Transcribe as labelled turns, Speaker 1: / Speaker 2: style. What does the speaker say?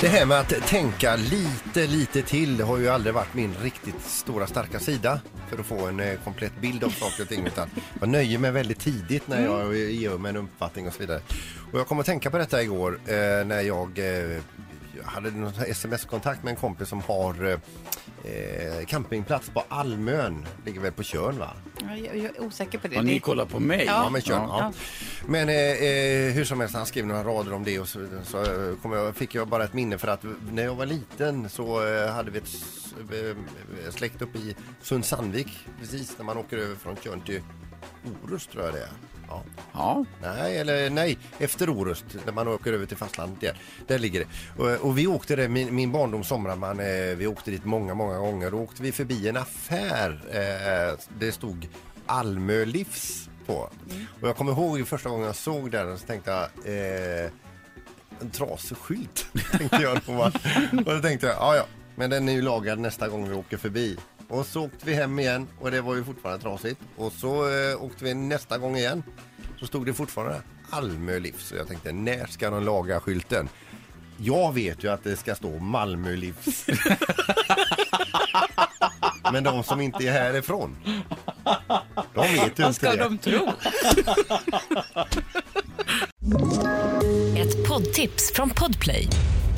Speaker 1: Det här med att tänka lite, lite till har ju aldrig varit min riktigt stora starka sida för att få en eh, komplett bild av saker och ting. Utan jag nöjer mig väldigt tidigt när jag ger mig en uppfattning och så vidare. Och jag kom att tänka på detta igår eh, när jag eh, hade någon sms-kontakt med en kompis som har eh, campingplats på Almön. Ligger väl på Tjörn va?
Speaker 2: Ja, Jag jag är osäker på det.
Speaker 3: Ja, ni kollar på mig?
Speaker 1: Ja, men kör. Ja.
Speaker 2: Ja.
Speaker 1: Men eh, eh, hur som helst, han skrev några rader om det och så, så eh, kom jag, fick jag bara ett minne för att när jag var liten så eh, hade vi ett släkt uppe i Sund-Sandvik precis när man åker över från Tjörn till Orust tror jag det är. Ja.
Speaker 3: Ja.
Speaker 1: Nej, eller nej, efter Orust när man åker över till fastlandet där. Där ligger det. Och, och vi åkte där, min, min barndom somrar man, eh, vi åkte dit många, många gånger. Då åkte vi förbi en affär. Eh, det stod Almö Livs på. Och jag kommer ihåg första gången jag såg den så tänkte jag eh, en trasig skylt. tänkte jag va? och då tänkte jag, ja ja, men den är ju lagad nästa gång vi åker förbi. Och så åkte vi hem igen och det var ju fortfarande trasigt. Och så eh, åkte vi nästa gång igen. Så stod det fortfarande Almö Livs. Så jag tänkte, när ska de laga skylten? Jag vet ju att det ska stå Malmö Livs. Men de som inte är härifrån, de vet ju
Speaker 2: Vad
Speaker 1: inte
Speaker 2: ska
Speaker 1: det.
Speaker 2: de tro?
Speaker 4: Ett poddtips från Podplay.